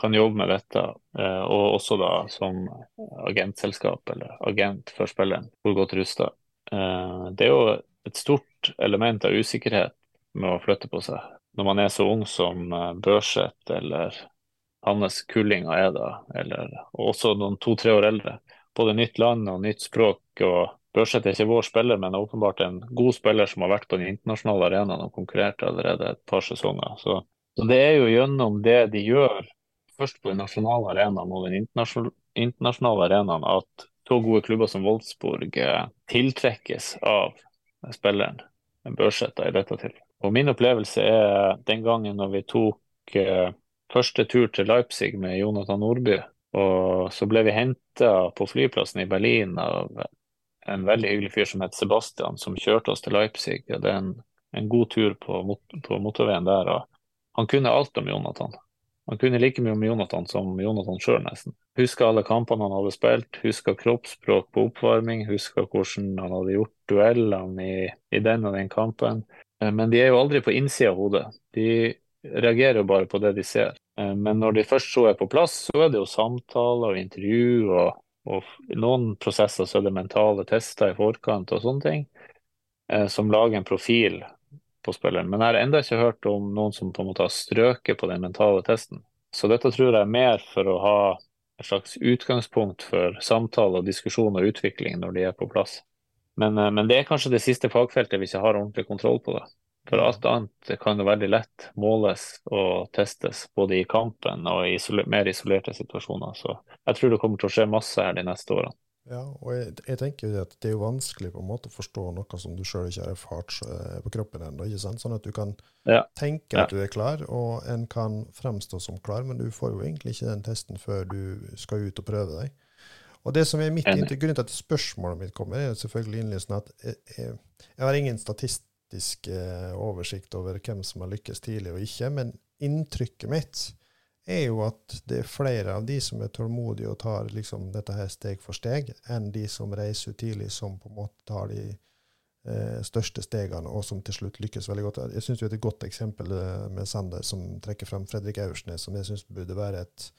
kan jobbe med dette, eh, og også da som agentselskap eller agent for spilleren, hvor godt rusta. Eh, det er jo et stort element av usikkerhet med å flytte på seg. Når man er så ung som eh, Børseth eller hans kullinger er da, eller også noen to-tre år eldre. Både nytt land og nytt språk. og Børseth er ikke vår spiller, men er åpenbart en god spiller som har vært på den internasjonale arenaen og konkurrert allerede et par sesonger. Så, så det er jo gjennom det de gjør først på den nasjonale arenaen og den internasjonale arenaen at så gode klubber som Wolfsburg eh, tiltrekkes av spilleren, Børsetta i dette tilfellet. Og Min opplevelse er den gangen når vi tok eh, første tur til Leipzig med Jonathan Nordby, og så ble vi henta på flyplassen i Berlin av en veldig hyggelig fyr som het Sebastian, som kjørte oss til Leipzig. og Det er en, en god tur på, på motorveien der. og Han kunne alt om Jonathan. Han kunne like mye om Jonathan som Jonathan sjøl, nesten. Huska alle kampene han hadde spilt, huska kroppsspråk på oppvarming, huska hvordan han hadde gjort duellene i, i, den og den kampen. Eh, men de er jo aldri på innsida av hodet. De reagerer jo bare på det de ser. Eh, men når de først så er på plass, så er det jo samtaler og intervju, og, og i noen prosesser så er det mentale tester i forkant og sånne ting, eh, som lager en profil på spilleren. Men jeg har ennå ikke hørt om noen som på en måte har strøket på den mentale testen. Så dette tror jeg er mer for å ha et slags utgangspunkt for samtale, og diskusjon og utvikling når de er på plass. Men, eh, men, det er kanskje det siste fagfeltet vi ikke har ordentlig kontroll på. det. For alt annet kan jo veldig lett måles og testes, både i kampen og i isoler mer isolerte situasjoner. Så jeg tror det kommer til å skje masse her de neste årene. Ja, og jeg, jeg, tenker jo at det er jo vanskelig på en måte å forstå noe som du sjøl ikke har erfart eh, på kroppen ennå. Sånn at du kan ja. tenke at du er klar, og en kan fremstå som klar, men du får jo egentlig ikke den testen før du skal ut og prøve deg. Og det som er mitt inntil, Grunnen til at spørsmålet mitt kommer, er selvfølgelig innlysende at jeg, jeg, jeg, har ingen statistisk eh, oversikt over hvem som har lykkes tidlig og ikke, men inntrykket mitt er jo at det er flere av de som er tålmodige og tar liksom dette her steg for steg, enn de som reiser ut tidlig, som på en måte tar de eh, største stegene, og som til slutt lykkes veldig godt. Jeg syns et godt eksempel eh, med Sander, som trekker frem Fredrik Aursnes, som jeg syns burde være et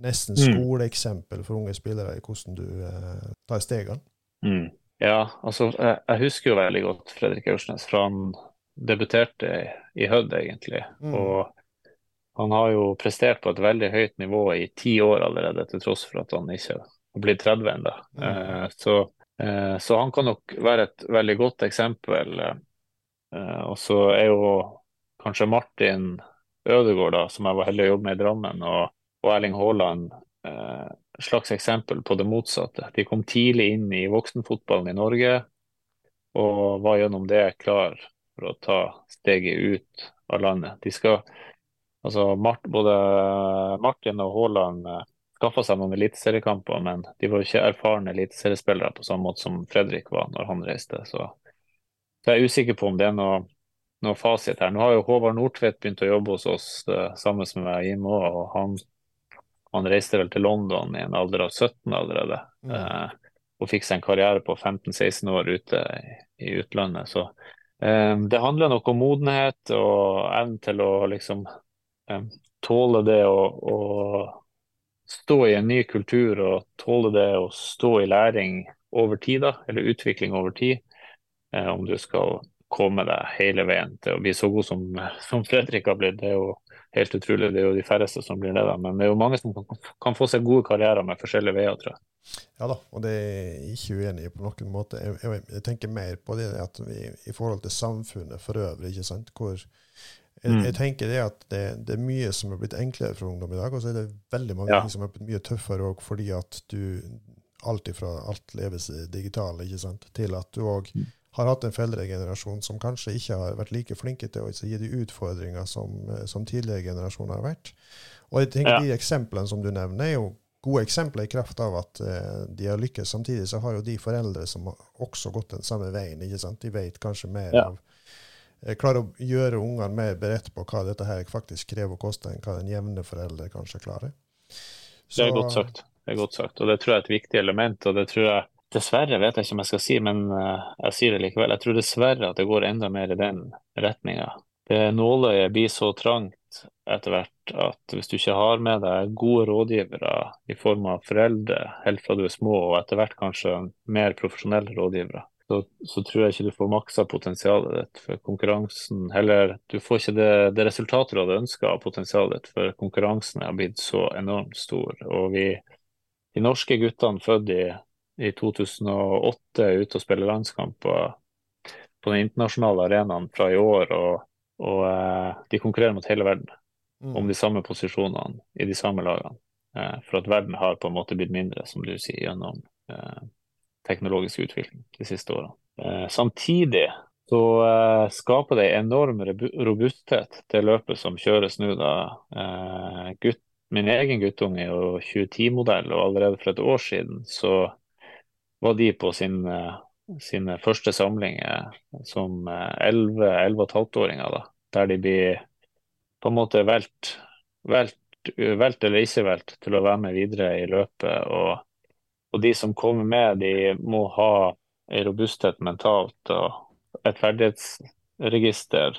nesten Mm. skoleeksempel for unge spillere i hvordan du eh, tar stegene. Mm. Ja, altså jeg, jeg husker jo veldig godt Fredrik Aursnes fra han debuterte i Hødd, egentlig. Mm. Og han har jo prestert på et veldig høyt nivå i ti år allerede, til tross for at han ikke har blitt 30 ennå. Mm. Eh, så, eh, så han kan nok være et veldig godt eksempel. Eh, og så er jo kanskje Martin Ødegaard, da, som jeg var heldig å jobbe med i Drammen, og, og Erling Haaland eh, slags eksempel på det motsatte. De kom tidlig inn i voksenfotballen i Norge, og var gjennom det klar for å ta steget ut av landet. De skal, altså Mart, Både Martin og Haaland eh, skaffa seg noen eliteseriekamper, men de var jo ikke erfarne eliteseriespillere på samme måte som Fredrik var når han reiste. Så, så jeg er usikker på om det er noe, noe fasit her. Nå har jo Håvard Nordtvedt begynt å jobbe hos oss eh, sammen med Jim òg, og han, han reiste vel til London i en alder av 17 allerede. Mm. Eh, og fikk seg en karriere på 15-16 år ute i, i utlandet. Så eh, det handler nok om modenhet og evnen til å liksom tåle det å, å stå i en ny kultur og tåle det å stå i læring over tid, da, eller utvikling over tid. Eh, om du skal komme deg hele veien til å bli så god som, som Fredrik har blitt. Det er jo helt utrolig. Det er jo de færreste som blir det, da. men det er jo mange som kan, kan få seg gode karrierer med forskjellige veier, tror jeg. Ja da, og det er jeg ikke uenig i på noen måte. Jeg, jeg, jeg tenker mer på det at vi, i forhold til samfunnet for øvrig, ikke sant, hvor jeg, Mm. jeg tenker det at det, det er mye som er blitt enklere for ungdom i dag, og så er det veldig mange Ja. ting som er blitt mye tøffere òg, fordi at du alt ifra alt leves digitalt, ikke sant, til at du òg Mm. har hatt en foreldregenerasjon som kanskje ikke har vært like flinke til å gi de utfordringer som, som tidligere generasjoner har vært. Og jeg tenker Ja. de eksemplene som du nevner, er jo gode eksempler i kraft av at eh, de har lykkes. Samtidig så har jo de foreldre som har også gått den samme veien. ikke sant? De vet kanskje mer Ja. av Klarer å gjøre ungene mer beredt på hva dette her faktisk krever og koster, enn hva den jevne forelder kanskje klarer. Det er godt sagt. Det er godt sagt. Og det tror jeg er et viktig element. Og det tror jeg Dessverre vet jeg ikke om jeg skal si, men eh, jeg sier det likevel. Jeg tror dessverre at det går enda mer i den retninga. Det nåløyet blir så trangt etter hvert at hvis du ikke har med deg gode rådgivere i form av foreldre helt fra du er små, og etter hvert kanskje mer profesjonelle rådgivere, så, så tror jeg ikke du får maksa potensialet ditt for konkurransen. Heller, du får ikke det, det resultatet du hadde ønska av potensialet ditt, for konkurransen har blitt så enormt stor. Og vi, de norske guttene født i, i 2008 er ute og spiller landskamper på den internasjonale arenaen fra i år, og, og eh, de konkurrerer mot hele verden Mm. om de samme posisjonene i de samme lagene. Eh, for at verden har på en måte blitt mindre, som du sier, gjennom eh, teknologisk utvikling de siste årene. Eh, samtidig så eh, skaper det enorm robusthet til løpet som kjøres nå. da. Eh, gutt, min egen guttunge er jo 2010-modell, og allerede for et år siden så var de på sin, sine første samlinger som eh, 11-11,5-åringer, der de blir på en måte valgt, valgt, valgt eller ikke valgt til å være med videre i løpet. Og, og de som kommer med, de må ha en robusthet mentalt og et ferdighetsregister,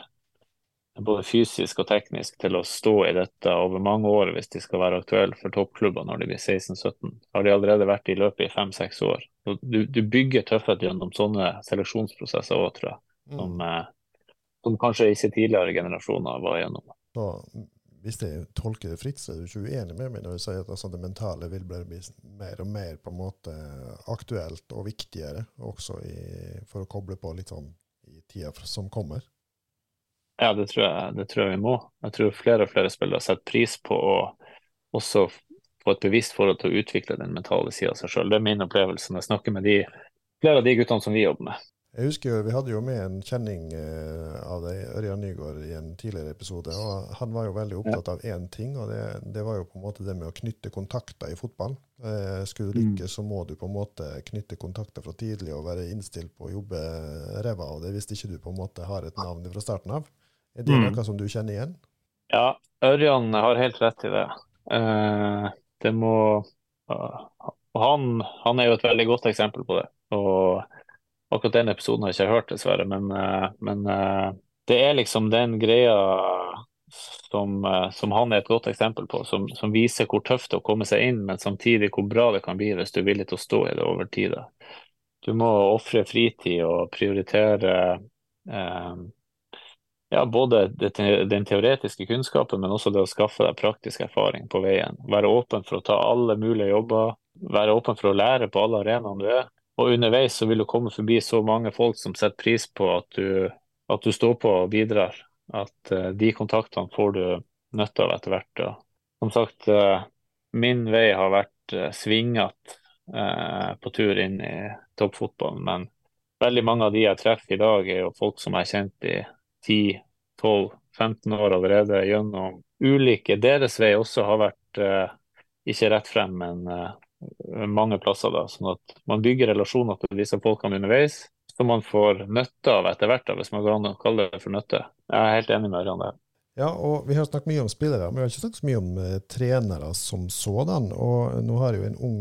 både fysisk og teknisk, til å stå i dette over mange år hvis de skal være aktuelle for toppklubber når de blir 16-17. Har de allerede vært i løpet i fem-seks år. Du, du bygger tøffhet gjennom sånne seleksjonsprosesser òg, tror jeg, som, Mm. eh, som kanskje ikke tidligere generasjoner var gjennom. Så hvis jeg tolker det fritt, så er du ikke uenig med meg når du sier at altså, det mentale vil bli mer og mer på en måte aktuelt og viktigere, også i, for å koble på litt sånn i tida som kommer? Ja, det tror, jeg, det tror jeg vi må. Jeg tror flere og flere spillere setter pris på å også få et bevisst forhold til å utvikle den mentale sida av seg sjøl. Det er min opplevelse når jeg snakker med de, flere av de guttene som vi jobber med. Jeg husker jo, Vi hadde jo med en kjenning eh, av deg, Ørjan Nygaard, i en tidligere episode. og Han var jo veldig opptatt av én ting, og det, det var jo på en måte det med å knytte kontakter i fotball. Eh, skulle du Mm. lykkes, så må du på en måte knytte kontakter fra tidlig og være innstilt på å jobbe ræva av det hvis ikke du på en måte har et navn fra starten av. Er det Mm. noe som du kjenner igjen? Ja, Ørjan har helt rett i det. Eh, det må han, han, er jo et veldig godt eksempel på det. Og akkurat den episoden har jeg ikke hørt, dessverre. Men, eh, men eh, det er liksom den greia som, eh, som, han er et godt eksempel på, som, som, viser hvor tøft det er å komme seg inn, men samtidig hvor bra det kan bli hvis du er villig til å stå i det over tid. Du må ofre fritid og prioritere eh, ja, både det, den teoretiske kunnskapen, men også det å skaffe deg praktisk erfaring på veien. Være åpen for å ta alle mulige jobber, være åpen for å lære på alle arenaene du er. Og underveis så vil du komme forbi så mange folk som setter pris på at du, at du står på og bidrar. At uh, de kontaktene får du nytte av etter hvert. Og, som sagt, uh, min vei har vært uh, svingete uh, på tur inn i toppfotballen, men veldig mange av de jeg treffer i dag, er jo folk som jeg har kjent i 10-12-15 år allerede gjennom ulike Deres vei også har vært eh, ikke rett frem, men eh, mange plasser. da, sånn at Man bygger relasjoner til disse folkene underveis, som man får nytte av etter hvert, da, hvis man kan kalle det for nytte. Jeg er helt enig med Ørjan der. Ja, og vi har snakket mye om spillere, men vi har ikke snakket så mye om uh, trenere som sådan. Og nå har jeg jo en ung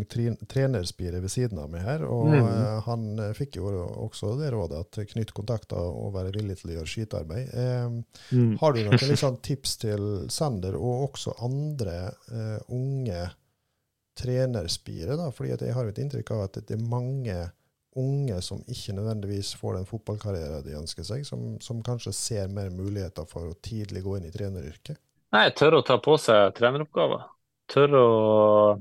trenerspire ved siden av meg her, og mm. uh, han fikk jo også det rådet at knytt kontakter og være villig til å gjøre skytearbeid. Mm. Har du noen liksom, tips til Sander og også andre unge trenerspire? da, fordi jeg har et inntrykk av at det er mange unge som ikke nødvendigvis får den fotballkarrieren de ønsker seg, som, som, kanskje ser mer muligheter for å tidlig gå inn i treneryrket? Nei, tørre å ta på seg treneroppgaver. Tørre å,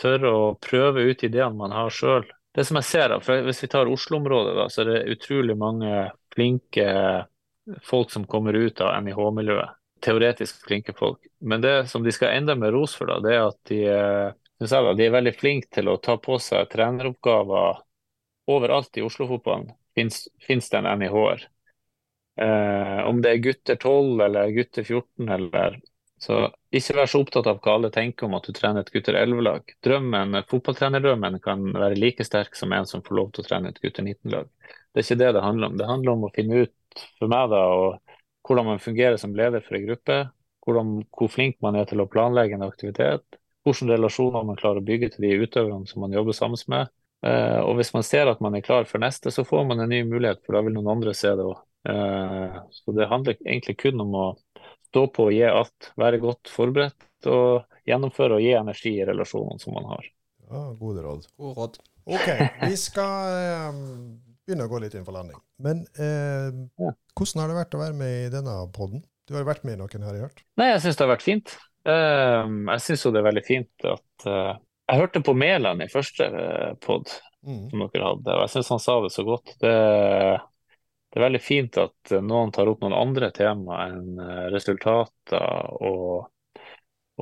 tørre å prøve ut ideene man har sjøl. Det som jeg ser, for Hvis vi tar Oslo-området, så er det utrolig mange flinke folk som kommer ut av NIH-miljøet. Teoretisk flinke folk. Men det som de skal enda mer ros for, da, det er at de, da, de er veldig flinke til å ta på seg treneroppgaver overalt i Oslo-fotballen finnes det en NIH-er. Eh, om det er gutter 12 eller gutter 14 eller Så ikke vær så opptatt av hva alle tenker om at du trener et gutter 11-lag. Drømmen, Fotballtrenerdrømmen kan være like sterk som en som får lov til å trene et gutter 19-lag. Det er ikke det det handler om. Det handler om å finne ut for meg da, hvordan man fungerer som leder for en gruppe. Hvordan, hvor flink man er til å planlegge en aktivitet. Hvilke relasjoner man klarer å bygge til de utøverne som man jobber sammen med Uh, og hvis man ser at man er klar for neste, så får man en ny mulighet, for da vil noen andre se det òg. Eh, så det handler egentlig kun om å stå på og gi alt, være godt forberedt og gjennomføre og gi energi i relasjonene som man har. Ja, Gode råd. God råd. OK, vi skal um, begynne å gå litt inn for landing. Men eh, hvordan har det vært å være med i denne poden? Du har vært med i noen, har jeg hørt? Nei, jeg syns det har vært fint. Jeg syns jo det er veldig fint at jeg hørte på Mæland i første eh, pod mm. som dere hadde, og jeg syns han sa det så godt. Det, det, er veldig fint at noen tar opp noen andre tema enn eh, resultater og,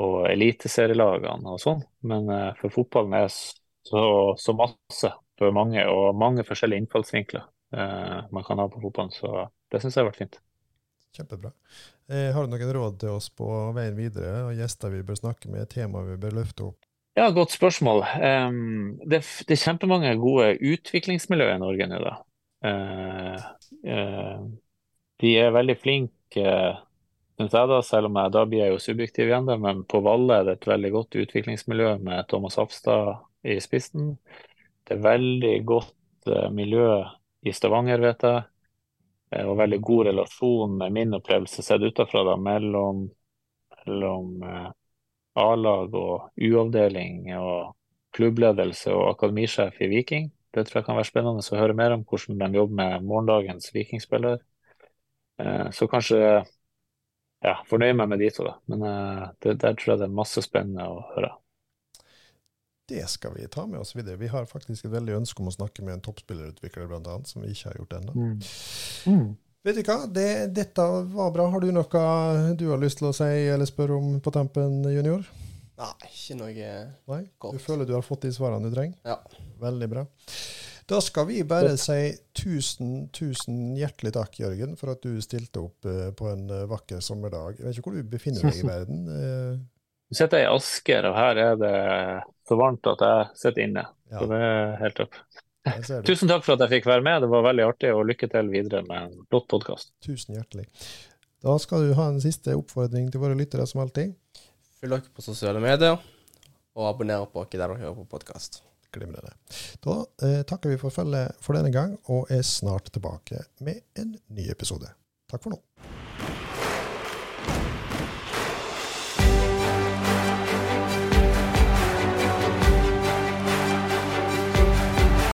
og eliteserielagene og sånn. Men uh, for fotballen er så, så, masse for mange, og mange forskjellige innfallsvinkler uh, man kan ha på fotballen. Så det syns jeg har vært fint. Kjempebra. Eh, har du noen råd til oss på veien videre, og gjester vi bør snakke med, tema vi bør løfte opp? Ja, godt spørsmål. Det, er kjempemange gode utviklingsmiljøer i Norge nå. Uh, uh, de er veldig flinke, syns jeg, da, selv om jeg da blir jeg jo subjektiv igjen. Da, men på Valle er det et veldig godt utviklingsmiljø med Thomas Hafstad i spissen. Det er veldig godt miljø i Stavanger, vet jeg. Og veldig god relasjon med min opplevelse sett utenfra mellom, mellom A-lag og U-avdeling og klubbledelse og akademisjef i Viking. Det tror jeg kan være spennende å høre mer om hvordan de jobber med morgendagens vikingspiller. Eh, så kanskje ja, fornøye meg med de to, da. Men eh, det, der tror jeg det er masse spennende å høre. Det skal vi ta med oss videre. Vi har faktisk et veldig ønske om å snakke med en toppspillerutvikler, blant annet, som vi ikke har gjort ennå. Mm. Mm. Vet du hva, det, dette var bra. Har du noe du har lyst til å si eller spørre om på tampen, junior? Nei, ikke noe Nei? godt. Du føler du har fått de svarene du trenger? Ja. Veldig bra. Da skal vi bare si tusen, tusen hjertelig takk, Jørgen, for at du stilte opp uh, på en uh, vakker sommerdag. Jeg vet ikke hvor du befinner deg i verden. Du sitter i Asker, og her er det så varmt at jeg sitter inne. Ja. Så det er helt topp. Tusen takk for at jeg fikk være med. Det var veldig artig, og lykke til videre med en flott podkast. Tusen hjertelig. Da skal du ha en siste oppfordring til våre lyttere, som alltid. Følg dere på sosiale medier, og abonner på oss der dere hører på podkast. Glimrende. Da eh, takker vi for følget for denne gang, og er snart tilbake med en ny episode. Takk for nå.